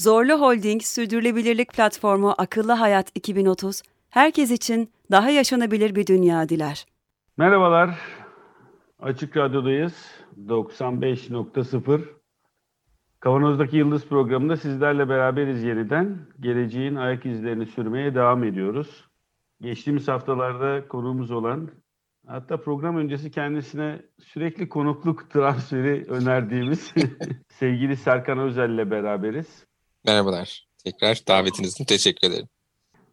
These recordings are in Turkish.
Zorlu Holding Sürdürülebilirlik Platformu Akıllı Hayat 2030, herkes için daha yaşanabilir bir dünya diler. Merhabalar, Açık Radyo'dayız. 95.0 Kavanoz'daki Yıldız programında sizlerle beraberiz yeniden. Geleceğin ayak izlerini sürmeye devam ediyoruz. Geçtiğimiz haftalarda konuğumuz olan, hatta program öncesi kendisine sürekli konukluk transferi önerdiğimiz sevgili Serkan Özel ile beraberiz. Merhabalar. Tekrar davetiniz için teşekkür ederim.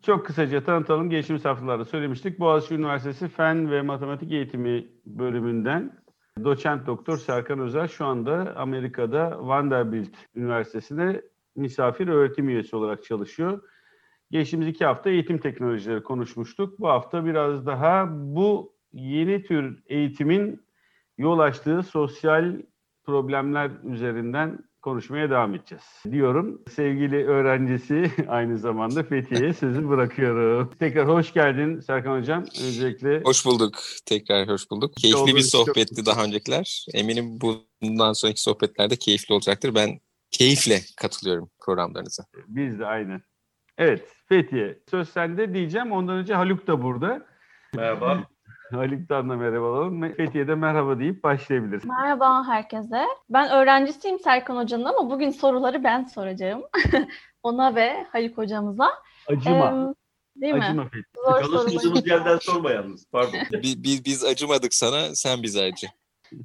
Çok kısaca tanıtalım. Geçtiğimiz haftalarda söylemiştik. Boğaziçi Üniversitesi Fen ve Matematik Eğitimi bölümünden doçent doktor Serkan Özel şu anda Amerika'da Vanderbilt Üniversitesi'nde misafir öğretim üyesi olarak çalışıyor. Geçtiğimiz iki hafta eğitim teknolojileri konuşmuştuk. Bu hafta biraz daha bu yeni tür eğitimin yol açtığı sosyal problemler üzerinden konuşmaya devam edeceğiz diyorum. Sevgili öğrencisi aynı zamanda Fethiye'ye sözü bırakıyorum. Tekrar hoş geldin Serkan Hocam. Öncelikle Hoş bulduk. Tekrar hoş bulduk. Keyifli bir sohbetti daha öncekiler. Eminim bundan sonraki sohbetlerde keyifli olacaktır. Ben keyifle katılıyorum programlarınıza. biz de aynı. Evet Fethiye söz sende diyeceğim. Ondan önce Haluk da burada. Merhaba. Haluk'tan da merhaba alalım. Fethiye'de merhaba deyip başlayabiliriz. Merhaba herkese. Ben öğrencisiyim Serkan Hoca'nın ama bugün soruları ben soracağım. Ona ve Haluk hocamıza. Acıma. Ee, değil mi? Acıma Fethiye. Zor Çalışmadığımız sorular. yerden sorma yalnız. Pardon. Biz, biz, biz acımadık sana, sen bize acı.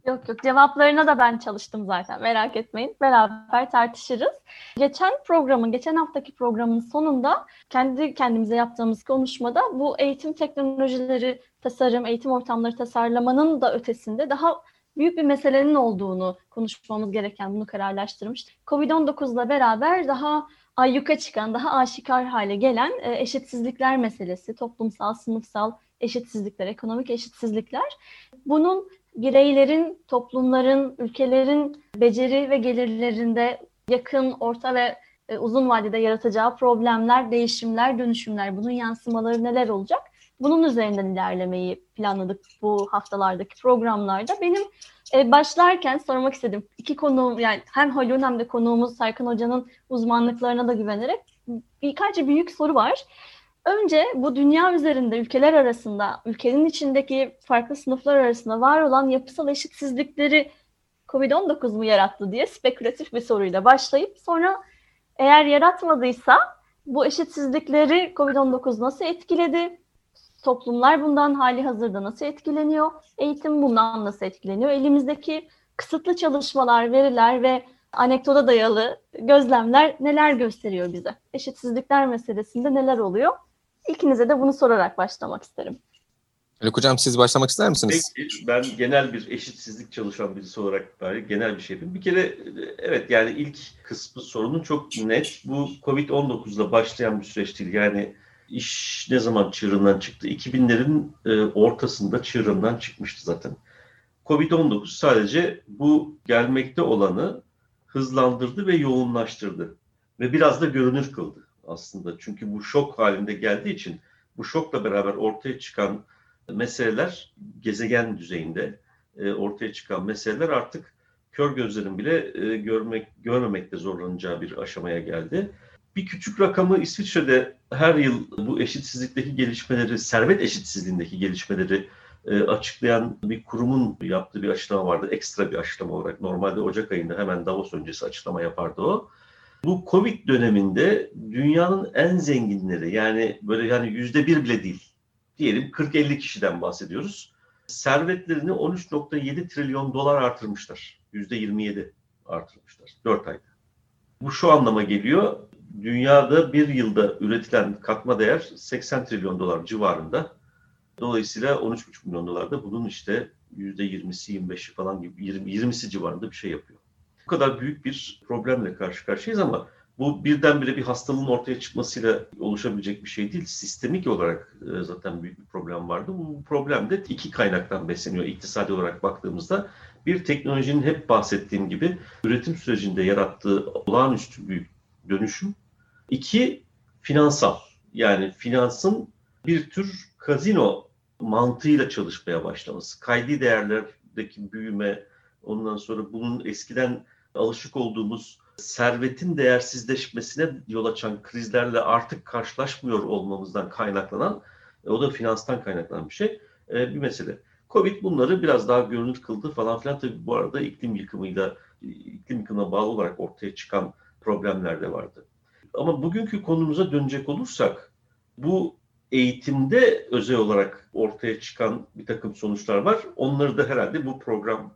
Yok yok cevaplarına da ben çalıştım zaten merak etmeyin. Beraber tartışırız. Geçen programın, geçen haftaki programın sonunda kendi kendimize yaptığımız konuşmada bu eğitim teknolojileri, tasarım, eğitim ortamları tasarlamanın da ötesinde daha büyük bir meselenin olduğunu konuşmamız gereken bunu kararlaştırmıştık. Covid-19'la beraber daha ayyuka çıkan, daha aşikar hale gelen e, eşitsizlikler meselesi, toplumsal, sınıfsal eşitsizlikler, ekonomik eşitsizlikler. Bunun bireylerin, toplumların, ülkelerin beceri ve gelirlerinde yakın, orta ve e, uzun vadede yaratacağı problemler, değişimler, dönüşümler, bunun yansımaları neler olacak? Bunun üzerinden ilerlemeyi planladık bu haftalardaki programlarda. Benim e, başlarken sormak istedim. İki konuğum yani hem Haluk'un hem de konuğumuz Serkan Hoca'nın uzmanlıklarına da güvenerek birkaç büyük soru var. Önce bu dünya üzerinde ülkeler arasında, ülkenin içindeki farklı sınıflar arasında var olan yapısal eşitsizlikleri Covid-19 mu yarattı diye spekülatif bir soruyla başlayıp sonra eğer yaratmadıysa bu eşitsizlikleri Covid-19 nasıl etkiledi? Toplumlar bundan hali hazırda nasıl etkileniyor? Eğitim bundan nasıl etkileniyor? Elimizdeki kısıtlı çalışmalar, veriler ve anekdota dayalı gözlemler neler gösteriyor bize? Eşitsizlikler meselesinde neler oluyor? İkinize de bunu sorarak başlamak isterim. Haluk Hocam siz başlamak ister misiniz? Peki, ben genel bir eşitsizlik çalışan birisi olarak bari genel bir şey yapayım. Bir kere evet yani ilk kısmı sorunun çok net. Bu Covid-19'la başlayan bir süreç değil. Yani iş ne zaman çığırından çıktı? 2000'lerin e, ortasında çığırından çıkmıştı zaten. Covid-19 sadece bu gelmekte olanı hızlandırdı ve yoğunlaştırdı. Ve biraz da görünür kıldı aslında. Çünkü bu şok halinde geldiği için bu şokla beraber ortaya çıkan meseleler gezegen düzeyinde e, ortaya çıkan meseleler artık kör gözlerin bile e, görmek görmemekte zorlanacağı bir aşamaya geldi. Bir küçük rakamı İsviçre'de her yıl bu eşitsizlikteki gelişmeleri, servet eşitsizliğindeki gelişmeleri e, açıklayan bir kurumun yaptığı bir açıklama vardı. Ekstra bir açıklama olarak. Normalde Ocak ayında hemen Davos öncesi açıklama yapardı o. Bu Covid döneminde dünyanın en zenginleri yani böyle yani yüzde bir bile değil diyelim 40-50 kişiden bahsediyoruz. Servetlerini 13.7 trilyon dolar artırmışlar. Yüzde 27 artırmışlar 4 ayda. Bu şu anlama geliyor. Dünyada bir yılda üretilen katma değer 80 trilyon dolar civarında. Dolayısıyla 13,5 milyon dolar da bunun işte %20'si 25'i falan gibi 20, 20'si civarında bir şey yapıyor. Bu kadar büyük bir problemle karşı karşıyayız ama Bu birdenbire bir hastalığın ortaya çıkmasıyla oluşabilecek bir şey değil. Sistemik olarak e, zaten büyük bir problem vardı. Bu problem de iki kaynaktan besleniyor iktisadi olarak baktığımızda. Bir teknolojinin hep bahsettiğim gibi üretim sürecinde yarattığı olağanüstü büyük dönüşüm. İki, finansal. Yani finansın bir tür kazino mantığıyla çalışmaya başlaması. Kaydi değerlerdeki büyüme, ondan sonra bunun eskiden alışık olduğumuz servetin değersizleşmesine yol açan krizlerle artık karşılaşmıyor olmamızdan kaynaklanan, e, o da finanstan kaynaklanan bir şey, e, bir mesele. Covid bunları biraz daha görünür kıldı falan filan. Tabii bu arada iklim yıkımıyla, iklim yıkımına bağlı olarak ortaya çıkan problemler de vardı. Ama bugünkü konumuza dönecek olursak, bu eğitimde özel olarak ortaya çıkan bir takım sonuçlar var. Onları da herhalde bu program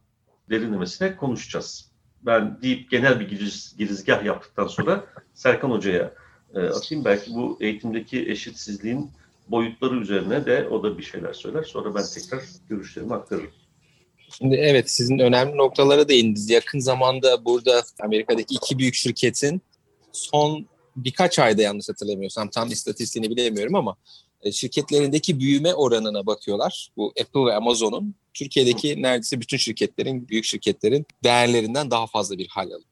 derinlemesine konuşacağız. Ben deyip genel bir giriz, girizgah yaptıktan sonra Serkan Hoca'ya e, atayım. Belki bu eğitimdeki eşitsizliğin boyutları üzerine de o da bir şeyler söyler. Sonra ben tekrar görüşlerimi aktarırım. Şimdi evet sizin önemli noktalara değindiniz. Yakın zamanda burada Amerika'daki iki büyük şirketin son birkaç ayda yanlış hatırlamıyorsam tam istatistiğini bilemiyorum ama e, şirketlerindeki büyüme oranına bakıyorlar. Bu Apple ve Amazon'un Türkiye'deki neredeyse bütün şirketlerin, büyük şirketlerin değerlerinden daha fazla bir hal alıyor.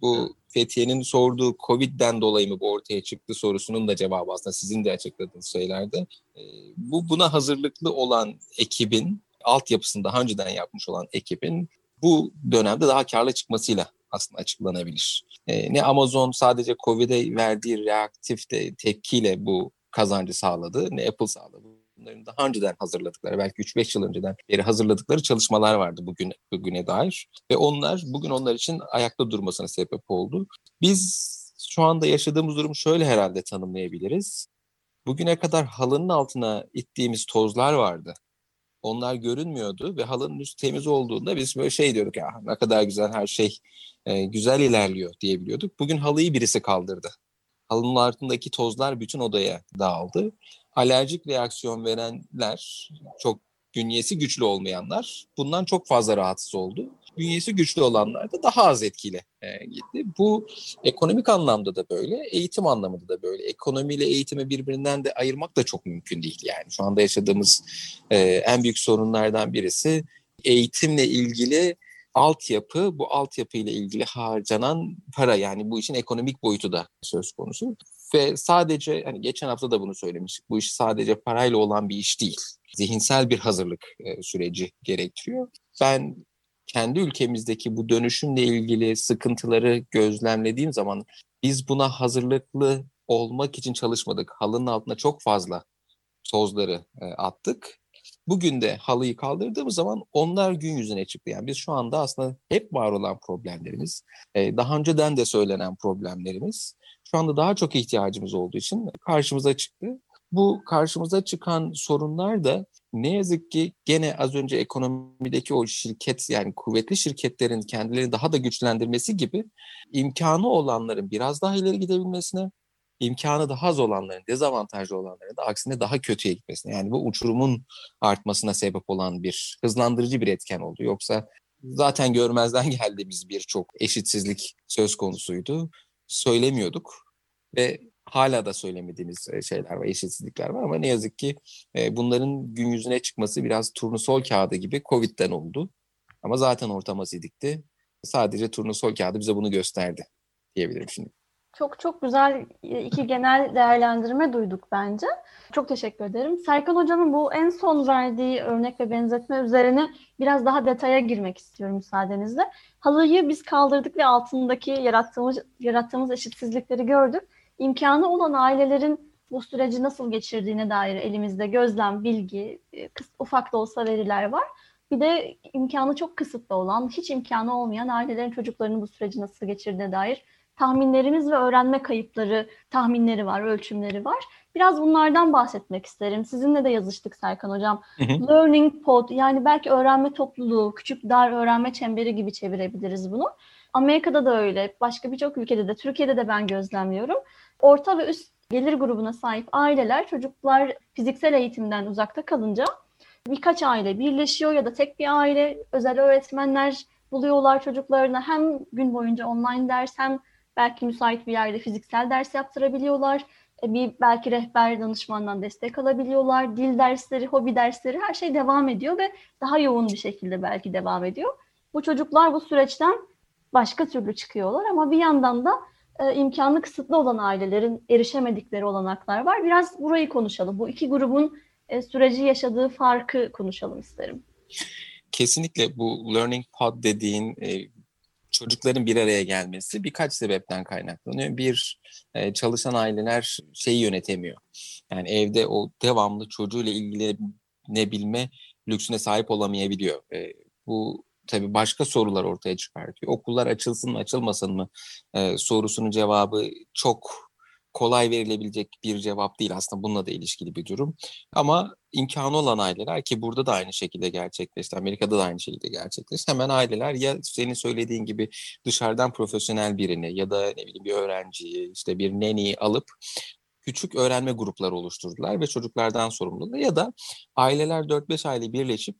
Bu Fethiye'nin sorduğu Covid'den dolayı mı bu ortaya çıktı sorusunun da cevabı aslında sizin de açıkladığınız şeylerde. E, bu buna hazırlıklı olan ekibin, altyapısını daha önceden yapmış olan ekibin bu dönemde daha karlı çıkmasıyla aslında açıklanabilir. E, ne Amazon sadece Covid'e verdiği reaktif de tepkiyle bu kazancı sağladı ne Apple sağladı. Bunların daha önceden hazırladıkları, belki 3-5 yıl önceden beri hazırladıkları çalışmalar vardı bugün bugüne dair. Ve onlar bugün onlar için ayakta durmasına sebep oldu. Biz şu anda yaşadığımız durumu şöyle herhalde tanımlayabiliriz. Bugüne kadar halının altına ittiğimiz tozlar vardı. Onlar görünmüyordu ve halının üstü temiz olduğunda biz böyle şey diyorduk ya ne kadar güzel her şey e, güzel ilerliyor diyebiliyorduk. Bugün halıyı birisi kaldırdı. Halının altındaki tozlar bütün odaya dağıldı. Alerjik reaksiyon verenler, çok bünyesi güçlü olmayanlar bundan çok fazla rahatsız oldu. Bünyesi güçlü olanlar da daha az etkili e, gitti. Bu ekonomik anlamda da böyle, eğitim anlamında da böyle. Ekonomiyle eğitimi birbirinden de ayırmak da çok mümkün değil yani. Şu anda yaşadığımız e, en büyük sorunlardan birisi eğitimle ilgili altyapı, bu altyapı ile ilgili harcanan para yani bu işin ekonomik boyutu da söz konusu. Ve sadece hani geçen hafta da bunu söylemiştik. Bu iş sadece parayla olan bir iş değil. Zihinsel bir hazırlık e, süreci gerektiriyor. Ben kendi ülkemizdeki bu dönüşümle ilgili sıkıntıları gözlemlediğim zaman biz buna hazırlıklı olmak için çalışmadık. Halının altına çok fazla tozları e, attık Bugün de halıyı kaldırdığımız zaman onlar gün yüzüne çıktı. Yani biz şu anda aslında hep var olan problemlerimiz, daha önceden de söylenen problemlerimiz şu anda daha çok ihtiyacımız olduğu için karşımıza çıktı. Bu karşımıza çıkan sorunlar da ne yazık ki gene az önce ekonomideki o şirket yani kuvvetli şirketlerin kendilerini daha da güçlendirmesi gibi imkanı olanların biraz daha ileri gidebilmesine, imkanı daha az olanların, dezavantajlı olanların da aksine daha kötüye gitmesine yani bu uçurumun artmasına sebep olan bir hızlandırıcı bir etken oldu. Yoksa zaten görmezden geldiğimiz birçok eşitsizlik söz konusuydu. Söylemiyorduk ve hala da söylemediğimiz e, şeyler var, eşitsizlikler var ama ne yazık ki e, bunların gün yüzüne çıkması biraz turnusol kağıdı gibi Covid'den oldu. Ama zaten ortam azidikti. Sadece turnusol kağıdı bize bunu gösterdi diyebilirim şimdi. Çok çok güzel iki genel değerlendirme duyduk bence. Çok teşekkür ederim. Serkan Hoca'nın bu en son verdiği örnek ve benzetme üzerine biraz daha detaya girmek istiyorum müsaadenizle. Halıyı biz kaldırdık ve altındaki yarattığımız, yarattığımız eşitsizlikleri gördük. İmkanı olan ailelerin bu süreci nasıl geçirdiğine dair elimizde gözlem, bilgi, e, ufak da olsa veriler var. Bir de imkanı çok kısıtlı olan, hiç imkanı olmayan ailelerin çocuklarının bu süreci nasıl geçirdiğine dair tahminlerimiz ve öğrenme kayıpları tahminleri var, ölçümleri var. Biraz bunlardan bahsetmek isterim. Sizinle de yazıştık Serkan Hocam. Hı hı. Learning pod yani belki öğrenme topluluğu, küçük dar öğrenme çemberi gibi çevirebiliriz bunu. Amerika'da da öyle, başka birçok ülkede de, Türkiye'de de ben gözlemliyorum. Orta ve üst gelir grubuna sahip aileler çocuklar fiziksel eğitimden uzakta kalınca birkaç aile birleşiyor ya da tek bir aile özel öğretmenler buluyorlar çocuklarına hem gün boyunca online ders hem Belki müsait bir yerde fiziksel ders yaptırabiliyorlar. E, bir belki rehber danışmandan destek alabiliyorlar. Dil dersleri, hobi dersleri her şey devam ediyor ve daha yoğun bir şekilde belki devam ediyor. Bu çocuklar bu süreçten başka türlü çıkıyorlar ama bir yandan da e, imkanı kısıtlı olan ailelerin erişemedikleri olanaklar var. Biraz burayı konuşalım. Bu iki grubun e, süreci yaşadığı farkı konuşalım isterim. Kesinlikle bu learning pod dediğin e, çocukların bir araya gelmesi birkaç sebepten kaynaklanıyor. Bir, e, çalışan aileler şeyi yönetemiyor. Yani evde o devamlı çocuğuyla ilgilenebilme lüksüne sahip olamayabiliyor. E, bu tabii başka sorular ortaya çıkartıyor. Okullar açılsın mı açılmasın mı e, sorusunun cevabı çok kolay verilebilecek bir cevap değil aslında bununla da ilişkili bir durum. Ama imkanı olan aileler ki burada da aynı şekilde gerçekleşti. Amerika'da da aynı şekilde gerçekleşti. Hemen aileler ya senin söylediğin gibi dışarıdan profesyonel birini ya da ne bileyim bir öğrenciyi işte bir neniyi alıp küçük öğrenme grupları oluşturdular ve çocuklardan sorumlu ya da aileler 4-5 aile birleşip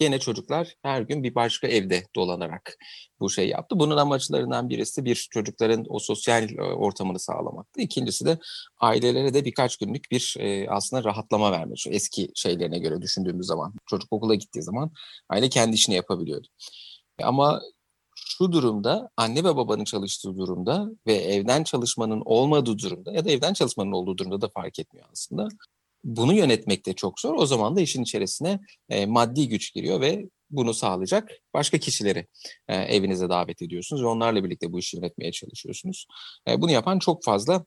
Yine çocuklar her gün bir başka evde dolanarak bu şey yaptı. Bunun amaçlarından birisi bir çocukların o sosyal e, ortamını sağlamaktı. İkincisi de ailelere de birkaç günlük bir e, aslında rahatlama vermek. Şu eski şeylerine göre düşündüğümüz zaman çocuk okula gittiği zaman aile kendi işini yapabiliyordu. Ama şu durumda anne ve babanın çalıştığı durumda ve evden çalışmanın olmadığı durumda ya da evden çalışmanın olduğu durumda da fark etmiyor aslında bunu yönetmek de çok zor. O zaman da işin içerisine e, maddi güç giriyor ve bunu sağlayacak başka kişileri e, evinize davet ediyorsunuz ve onlarla birlikte bu işi yönetmeye çalışıyorsunuz. E, bunu yapan çok fazla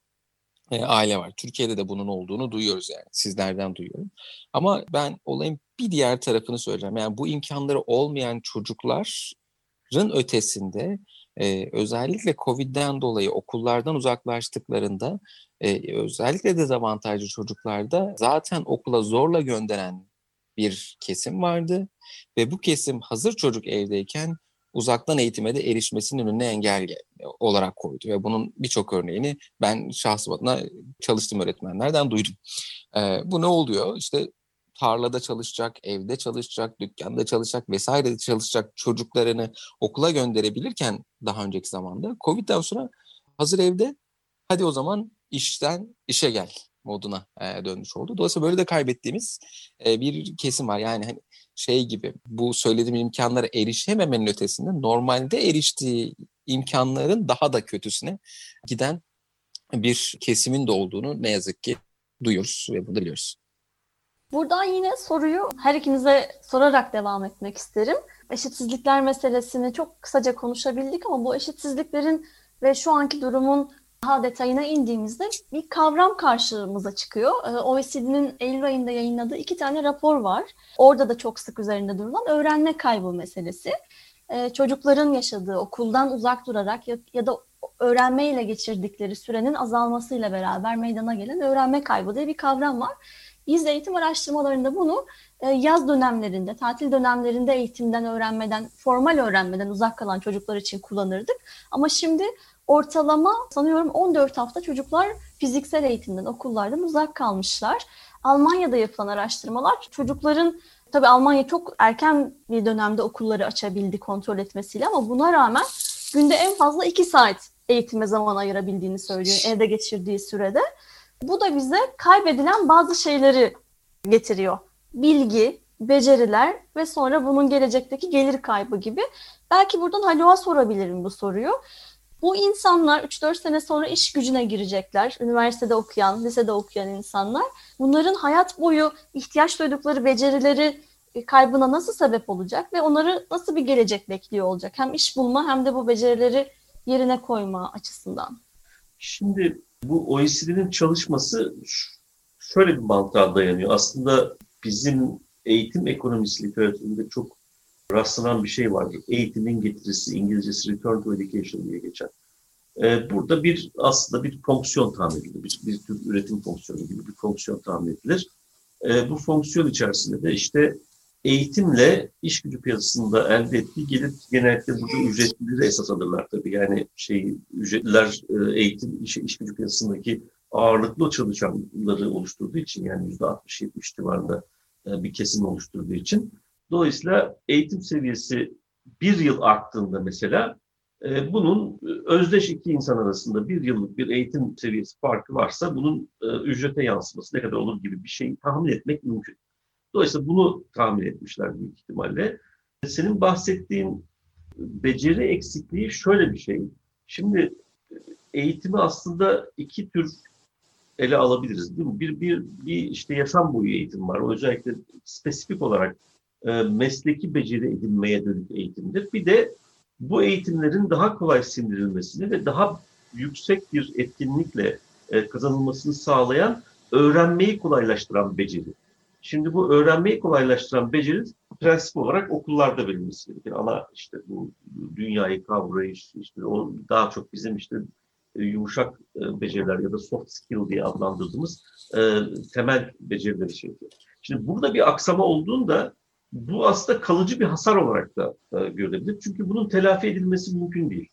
e, aile var. Türkiye'de de bunun olduğunu duyuyoruz yani. Sizlerden duyuyorum. Ama ben olayın bir diğer tarafını söyleyeceğim. Yani bu imkanları olmayan çocukların ötesinde e, özellikle Covid'den dolayı okullardan uzaklaştıklarında e, özellikle dezavantajlı çocuklarda zaten okula zorla gönderen bir kesim vardı ve bu kesim hazır çocuk evdeyken uzaktan eğitime de erişmesinin önüne engel olarak koydu ve bunun birçok örneğini ben şahsım adına çalıştığım öğretmenlerden duydum. Ee, bu ne oluyor? İşte tarlada çalışacak, evde çalışacak, dükkanda çalışacak vesaire çalışacak çocuklarını okula gönderebilirken daha önceki zamanda Covid'den sonra hazır evde hadi o zaman işten işe gel moduna e, dönmüş oldu. Dolayısıyla böyle de kaybettiğimiz e, bir kesim var. Yani hani şey gibi bu söylediğim imkanlara erişememenin ötesinde normalde eriştiği imkanların daha da kötüsüne giden bir kesimin de olduğunu ne yazık ki duyuyoruz ve bunu biliyoruz. Buradan yine soruyu her ikinize sorarak devam etmek isterim. Eşitsizlikler meselesini çok kısaca konuşabildik ama bu eşitsizliklerin ve şu anki durumun daha detayına indiğimizde bir kavram karşımıza çıkıyor. Ee, OECD'nin Eylül ayında yayınladığı iki tane rapor var. Orada da çok sık üzerinde durulan öğrenme kaybı meselesi. Ee, çocukların yaşadığı okuldan uzak durarak ya, ya da öğrenmeyle geçirdikleri sürenin azalmasıyla beraber meydana gelen öğrenme kaybı diye bir kavram var. Biz eğitim araştırmalarında bunu e, yaz dönemlerinde, tatil dönemlerinde eğitimden, öğrenmeden, formal öğrenmeden uzak kalan çocuklar için kullanırdık. Ama şimdi ortalama sanıyorum 14 hafta çocuklar fiziksel eğitimden, okullardan uzak kalmışlar. Almanya'da yapılan araştırmalar çocukların tabii Almanya çok erken bir dönemde okulları açabildi kontrol etmesiyle ama buna rağmen günde en fazla 2 saat eğitime zaman ayırabildiğini söylüyor evde geçirdiği sürede. Bu da bize kaybedilen bazı şeyleri getiriyor. Bilgi, beceriler ve sonra bunun gelecekteki gelir kaybı gibi. Belki buradan Haluk'a sorabilirim bu soruyu. Bu insanlar 3-4 sene sonra iş gücüne girecekler. Üniversitede okuyan, lisede okuyan insanlar. Bunların hayat boyu ihtiyaç duydukları becerileri e, kaybına nasıl sebep olacak ve onları nasıl bir gelecek bekliyor olacak? Hem iş bulma hem de bu becerileri yerine koyma açısından. Şimdi bu OECD'nin çalışması şöyle bir mantığa dayanıyor. Aslında bizim eğitim ekonomisi literatüründe çok rastlanan bir şey vardır. Eğitimin getirisi, İngilizcesi return to education diye geçer. Ee, burada bir aslında bir fonksiyon tahmin edilir. Bir, bir tür üretim fonksiyonu gibi bir fonksiyon tahmin edilir. Ee, bu fonksiyon içerisinde de işte eğitimle iş gücü piyasasında elde ettiği gelir genellikle burada ücretlileri esas alırlar tabii. Yani şey ücretliler e, eğitim iş, iş gücü piyasasındaki ağırlıklı çalışanları oluşturduğu için yani %60-70 civarında e, bir kesim oluşturduğu için Dolayısıyla eğitim seviyesi bir yıl arttığında mesela E, bunun özdeş iki insan arasında bir yıllık bir eğitim seviyesi farkı varsa bunun ücrete yansıması ne kadar olur gibi bir şeyi tahmin etmek mümkün. Dolayısıyla bunu tahmin etmişler büyük ihtimalle. Senin bahsettiğin beceri eksikliği şöyle bir şey. Şimdi eğitimi aslında iki tür ele alabiliriz değil mi? Bir, bir, bir işte yaşam boyu eğitim var. O özellikle spesifik olarak e, mesleki beceri edinmeye dönük eğitimdir. Bir de bu eğitimlerin daha kolay sindirilmesini ve daha yüksek bir etkinlikle e, kazanılmasını sağlayan öğrenmeyi kolaylaştıran beceri. Şimdi bu öğrenmeyi kolaylaştıran beceri prensip olarak okullarda verilmesi gerekir. Ana işte bu dünyayı kavrayış, işte o daha çok bizim işte e, yumuşak e, beceriler ya da soft skill diye adlandırdığımız e, temel becerileri şey yapıyor. Şimdi burada bir aksama olduğunda bu aslında kalıcı bir hasar olarak da görülebilir. Çünkü bunun telafi edilmesi mümkün değil.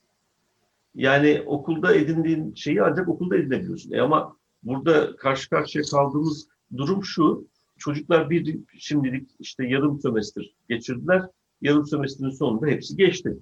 Yani okulda edindiğin şeyi ancak okulda edinebiliyorsun. E ama burada karşı karşıya kaldığımız durum şu. Çocuklar bir şimdilik işte yarım sömestr geçirdiler. Yarım sömestrin sonunda hepsi geçti.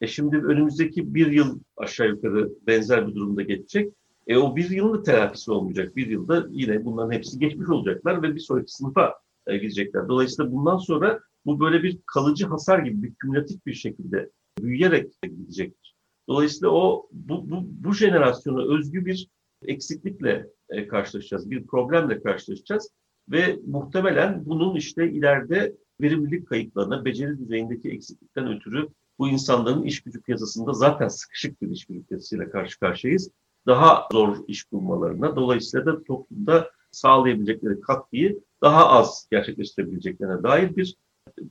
E şimdi önümüzdeki bir yıl aşağı yukarı benzer bir durumda geçecek. E o bir yılın da telafisi olmayacak. Bir yılda yine bunların hepsi geçmiş olacaklar ve bir sonraki sınıfa e, gidecekler. Dolayısıyla bundan sonra bu böyle bir kalıcı hasar gibi bir kümülatif bir şekilde büyüyerek gidecektir. Dolayısıyla o bu, bu, bu jenerasyona özgü bir eksiklikle e, karşılaşacağız, bir problemle karşılaşacağız ve muhtemelen bunun işte ileride verimlilik kayıplarına, beceri düzeyindeki eksiklikten ötürü bu insanların iş gücü piyasasında zaten sıkışık bir iş gücü piyasasıyla karşı karşıyayız. Daha zor iş bulmalarına, dolayısıyla da toplumda sağlayabilecekleri katkıyı daha az gerçekleştirebileceklerine dair bir,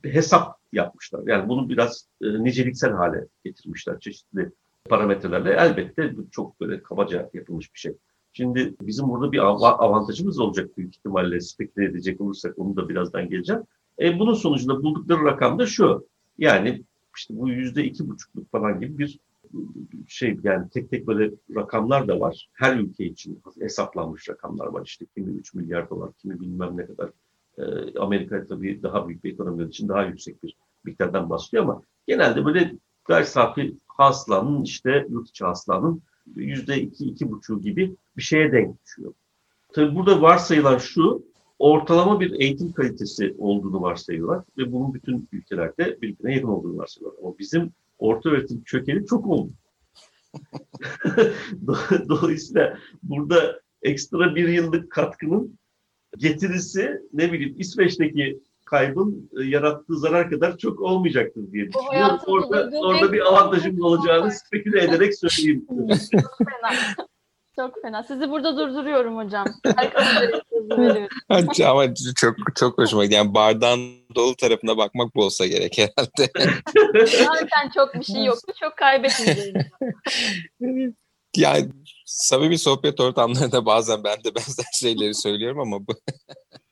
hesap yapmışlar. Yani bunu biraz e, niceliksel hale getirmişler çeşitli parametrelerle. Elbette çok böyle kabaca yapılmış bir şey. Şimdi bizim burada bir avantajımız olacak büyük ihtimalle speküle edecek olursak onu da birazdan geleceğim. E, bunun sonucunda buldukları rakam da şu. Yani işte bu yüzde iki buçukluk falan gibi bir şey yani tek tek böyle rakamlar da var. Her ülke için hesaplanmış rakamlar var. İşte kimi 3 milyar dolar, kimi bilmem ne kadar. Ee, Amerika tabii daha büyük bir ekonomi için daha yüksek bir miktardan bahsediyor ama genelde böyle gayri safi hasılanın işte yurt içi hasılanın yüzde iki, iki buçuğu gibi bir şeye denk düşüyor. Tabii burada varsayılan şu, ortalama bir eğitim kalitesi olduğunu varsayıyorlar ve bunun bütün ülkelerde birbirine yakın olduğunu varsayıyorlar. Ama bizim orta öğretim kökeni çok oldu. Dolayısıyla burada ekstra bir yıllık katkının getirisi ne bileyim İsveç'teki kaybın e, yarattığı zarar kadar çok olmayacaktır diye düşünüyorum. Orada, orada bir avantajım olacağını speküle ederek söyleyeyim. çok fena. Çok fena. Sizi burada durduruyorum hocam. Ama çok çok hoşuma gidiyor. Yani bardağın dolu tarafına bakmak bu olsa gerek herhalde. Zaten çok bir şey yoktu. Çok kaybetmeyeceğim. yani samimi sohbet ortamlarında bazen ben de benzer şeyleri söylüyorum ama bu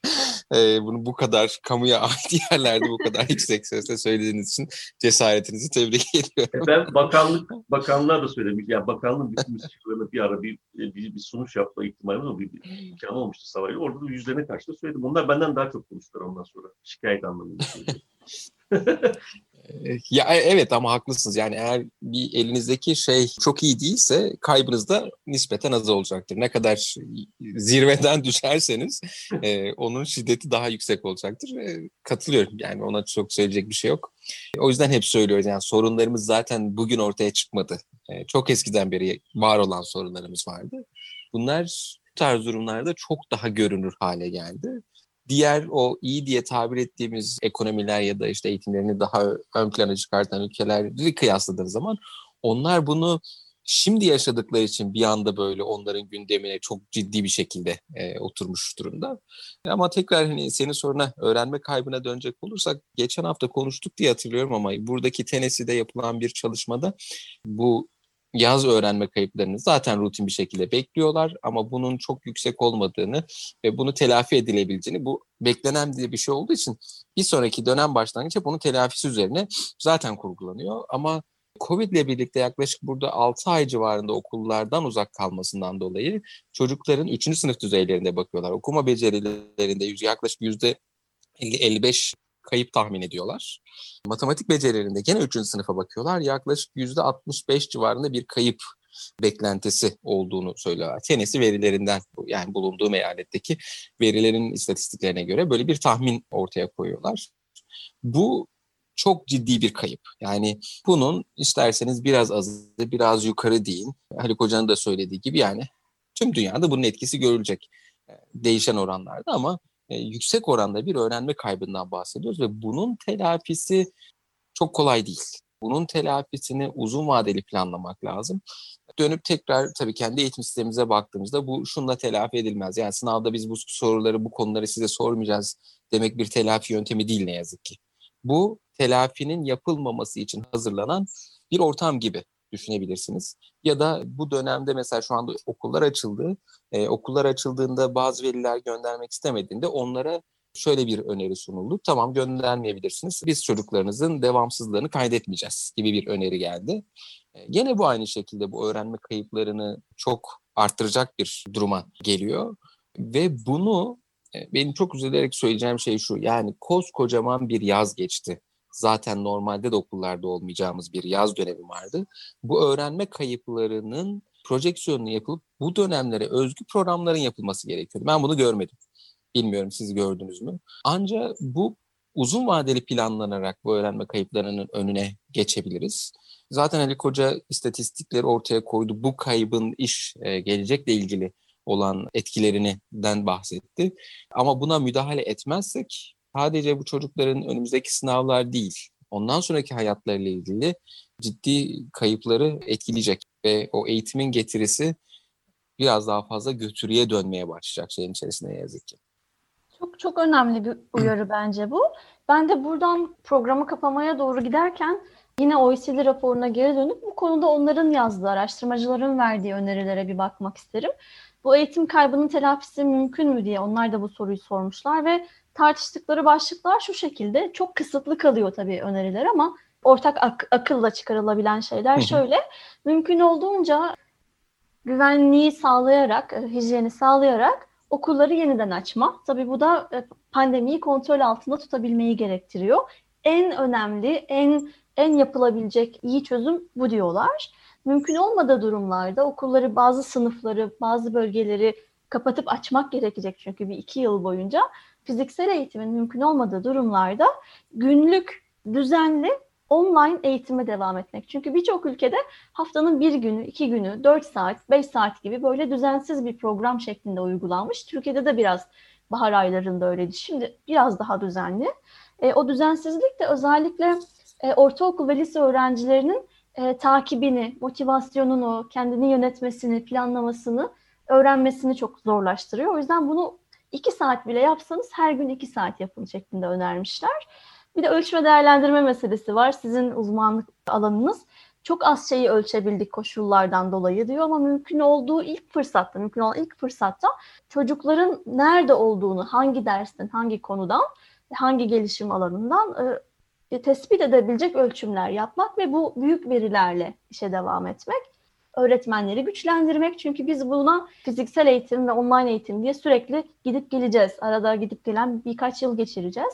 e, bunu bu kadar kamuya ait yerlerde bu kadar yüksek sesle söylediğiniz için cesaretinizi tebrik ediyorum. Ben bakanlık bakanlar da söylemiş. Yani bakanlığın bütün müstişarlarına bir ara bir, bir, bir sunuş yapma ihtimali var. Bir, bir imkanı olmuştu Savay'la. Orada da yüzlerine karşı da söyledim. Onlar benden daha çok konuştular ondan sonra. Şikayet anlamında. Ya e, evet ama haklısınız. Yani eğer bir elinizdeki şey çok iyi değilse kaybınız da nispeten az olacaktır. Ne kadar zirveden düşerseniz e, onun şiddeti daha yüksek olacaktır. E, katılıyorum. Yani ona çok söyleyecek bir şey yok. O yüzden hep söylüyoruz yani sorunlarımız zaten bugün ortaya çıkmadı. E, çok eskiden beri var olan sorunlarımız vardı. Bunlar bu tarz durumlarda çok daha görünür hale geldi diğer o iyi diye tabir ettiğimiz ekonomiler ya da işte eğitimlerini daha ön plana çıkartan ülkeleri kıyasladığınız zaman onlar bunu şimdi yaşadıkları için bir anda böyle onların gündemine çok ciddi bir şekilde e, oturmuş durumda. Ama tekrar hani senin soruna öğrenme kaybına dönecek olursak geçen hafta konuştuk diye hatırlıyorum ama buradaki Tennessee'de yapılan bir çalışmada bu yaz öğrenme kayıplarını zaten rutin bir şekilde bekliyorlar ama bunun çok yüksek olmadığını ve bunu telafi edilebileceğini bu beklenen diye bir şey olduğu için bir sonraki dönem başlangıcı bunun telafisi üzerine zaten kurgulanıyor ama Covid ile birlikte yaklaşık burada 6 ay civarında okullardan uzak kalmasından dolayı çocukların 3. sınıf düzeylerinde bakıyorlar. Okuma becerilerinde yaklaşık %50-55 kayıp tahmin ediyorlar. Matematik becerilerinde gene 3. sınıfa bakıyorlar. Yaklaşık %65 civarında bir kayıp beklentisi olduğunu söylüyorlar. Tennessee verilerinden yani bulunduğum eyaletteki verilerin istatistiklerine göre böyle bir tahmin ortaya koyuyorlar. Bu çok ciddi bir kayıp. Yani bunun isterseniz biraz azı, biraz yukarı deyin. Haluk Hoca'nın da söylediği gibi yani tüm dünyada bunun etkisi görülecek e, değişen oranlarda ama yüksek oranda bir öğrenme kaybından bahsediyoruz ve bunun telafisi çok kolay değil. Bunun telafisini uzun vadeli planlamak lazım. Dönüp tekrar tabii kendi eğitim sistemimize baktığımızda bu şunla telafi edilmez. Yani sınavda biz bu soruları, bu konuları size sormayacağız demek bir telafi yöntemi değil ne yazık ki. Bu telafinin yapılmaması için hazırlanan bir ortam gibi düşünebilirsiniz. Ya da bu dönemde mesela şu anda okullar açıldı. Ee, okullar açıldığında bazı veliler göndermek istemediğinde onlara şöyle bir öneri sunuldu. Tamam göndermeyebilirsiniz. Biz çocuklarınızın devamsızlığını kaydetmeyeceğiz gibi bir öneri geldi. Ee, gene bu aynı şekilde bu öğrenme kayıplarını çok arttıracak bir duruma geliyor. Ve bunu e, benim çok üzülerek söyleyeceğim şey şu. Yani koskocaman bir yaz geçti zaten normalde de okullarda olmayacağımız bir yaz dönemi vardı. Bu öğrenme kayıplarının projeksiyonunu yapılıp bu dönemlere özgü programların yapılması gerekiyordu. Ben bunu görmedim. Bilmiyorum siz gördünüz mü? Ancak bu uzun vadeli planlanarak bu öğrenme kayıplarının önüne geçebiliriz. Zaten Ali Koca istatistikleri ortaya koydu. Bu kaybın iş e, gelecekle ilgili olan etkilerinden bahsetti. Ama buna müdahale etmezsek sadece bu çocukların önümüzdeki sınavlar değil, ondan sonraki hayatlarıyla ilgili ciddi kayıpları etkileyecek ve o eğitimin getirisi biraz daha fazla götürüye dönmeye başlayacak şeyin içerisinde yazık ki. Çok çok önemli bir uyarı bence bu. Ben de buradan programı kapamaya doğru giderken yine OECD raporuna geri dönüp bu konuda onların yazdığı, araştırmacıların verdiği önerilere bir bakmak isterim. Bu eğitim kaybının telafisi mümkün mü diye onlar da bu soruyu sormuşlar ve tartıştıkları başlıklar şu şekilde. Çok kısıtlı kalıyor tabii öneriler ama ortak ak- akılla çıkarılabilen şeyler şöyle. Mümkün olduğunca güvenliği sağlayarak, e, hijyeni sağlayarak okulları yeniden açma. Tabii bu da e, pandemiyi kontrol altında tutabilmeyi gerektiriyor. En önemli, en en yapılabilecek iyi çözüm bu diyorlar. Mümkün olmadığı durumlarda okulları, bazı sınıfları, bazı bölgeleri kapatıp açmak gerekecek çünkü bir iki yıl boyunca fiziksel eğitimin mümkün olmadığı durumlarda günlük, düzenli online eğitime devam etmek. Çünkü birçok ülkede haftanın bir günü, iki günü, dört saat, beş saat gibi böyle düzensiz bir program şeklinde uygulanmış. Türkiye'de de biraz bahar aylarında öyleydi. Şimdi biraz daha düzenli. E, o düzensizlik de özellikle e, ortaokul ve lise öğrencilerinin e, takibini, motivasyonunu, kendini yönetmesini, planlamasını, öğrenmesini çok zorlaştırıyor. O yüzden bunu iki saat bile yapsanız her gün iki saat yapın şeklinde önermişler. Bir de ölçme değerlendirme meselesi var. Sizin uzmanlık alanınız çok az şeyi ölçebildik koşullardan dolayı diyor ama mümkün olduğu ilk fırsatta, mümkün olan ilk fırsatta çocukların nerede olduğunu, hangi dersten, hangi konudan, hangi gelişim alanından e, tespit edebilecek ölçümler yapmak ve bu büyük verilerle işe devam etmek öğretmenleri güçlendirmek. Çünkü biz buna fiziksel eğitim ve online eğitim diye sürekli gidip geleceğiz. Arada gidip gelen birkaç yıl geçireceğiz.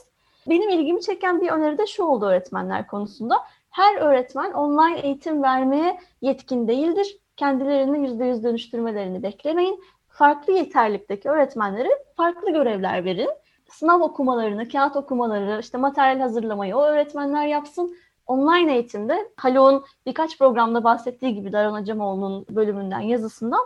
Benim ilgimi çeken bir öneri de şu oldu öğretmenler konusunda. Her öğretmen online eğitim vermeye yetkin değildir. Kendilerini %100 dönüştürmelerini beklemeyin. Farklı yeterlikteki öğretmenlere farklı görevler verin. Sınav okumalarını, kağıt okumaları, işte materyal hazırlamayı o öğretmenler yapsın online eğitimde Haluk'un birkaç programda bahsettiği gibi Daron Acemoğlu'nun bölümünden, yazısından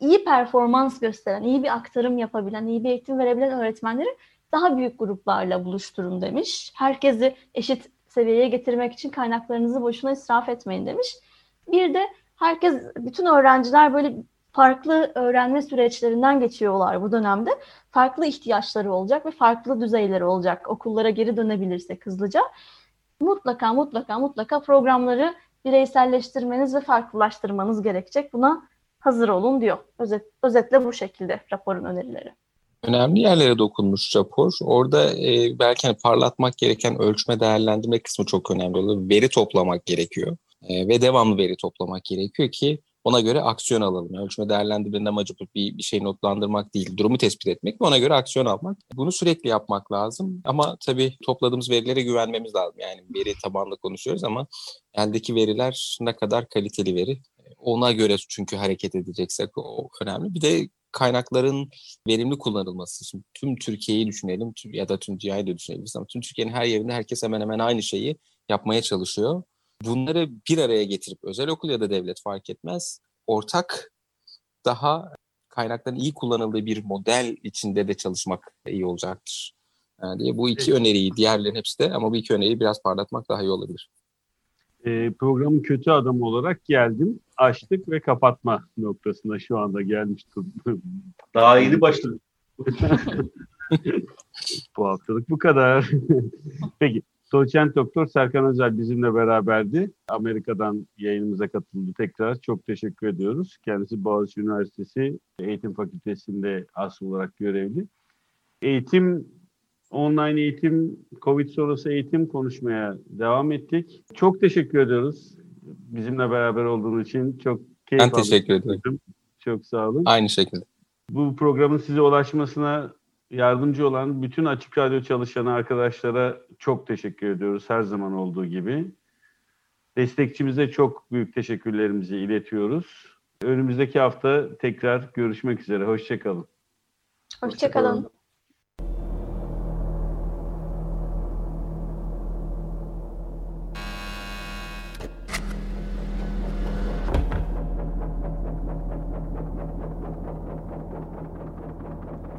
iyi performans gösteren, iyi bir aktarım yapabilen, iyi bir eğitim verebilen öğretmenleri daha büyük gruplarla buluşturun demiş. Herkesi eşit seviyeye getirmek için kaynaklarınızı boşuna israf etmeyin demiş. Bir de herkes, bütün öğrenciler böyle farklı öğrenme süreçlerinden geçiyorlar bu dönemde. Farklı ihtiyaçları olacak ve farklı düzeyleri olacak. Okullara geri dönebilirse hızlıca mutlaka mutlaka mutlaka programları bireyselleştirmeniz ve farklılaştırmanız gerekecek. Buna hazır olun diyor. Özet, özetle bu şekilde raporun önerileri. Önemli yerlere dokunmuş rapor. Orada e, belki hani parlatmak gereken ölçme değerlendirme kısmı çok önemli oluyor. Veri toplamak gerekiyor e, ve devamlı veri toplamak gerekiyor ki ona göre aksiyon alalım. Ölçme değerlendirmenin amacı bir, bir şey notlandırmak değil, durumu tespit etmek ve ona göre aksiyon almak. Bunu sürekli yapmak lazım ama tabii topladığımız verilere güvenmemiz lazım. Yani veri tabanlı konuşuyoruz ama eldeki veriler ne kadar kaliteli veri ona göre çünkü hareket edeceksek o önemli. Bir de kaynakların verimli kullanılması. Şimdi tüm Türkiye'yi düşünelim ya da tüm dünyayı da düşünebiliriz ama tüm Türkiye'nin her yerinde herkes hemen hemen aynı şeyi yapmaya çalışıyor. Bunları bir araya getirip özel okul ya da devlet fark etmez ortak daha kaynakların iyi kullanıldığı bir model içinde de çalışmak iyi olacaktır. Yani diye bu iki öneriyi diğerlerin hepsi de ama bu iki öneriyi biraz parlatmak daha iyi olabilir. E, programın kötü adamı olarak geldim, açtık ve kapatma noktasına şu anda gelmiş Daha yeni başladık. bu haftalık bu kadar. Peki, Doçent Doktor Serkan Özel bizimle beraberdi. Amerika'dan yayınımıza katıldı tekrar. Çok teşekkür ediyoruz. Kendisi Boğaziçi Üniversitesi Eğitim Fakültesi'nde asıl olarak görevli. Eğitim online eğitim, Covid sonrası eğitim konuşmaya devam ettik. Çok teşekkür ediyoruz. Bizimle beraber olduğunuz için çok keyif aldım. Ben teşekkür ederim. Çok sağ olun. Aynı şekilde. Bu programın size ulaşmasına yardımcı olan bütün Açık Radyo çalışanı arkadaşlara çok teşekkür ediyoruz her zaman olduğu gibi. Destekçimize çok büyük teşekkürlerimizi iletiyoruz. Önümüzdeki hafta tekrar görüşmek üzere. Hoşçakalın. Hoşçakalın. Hoşça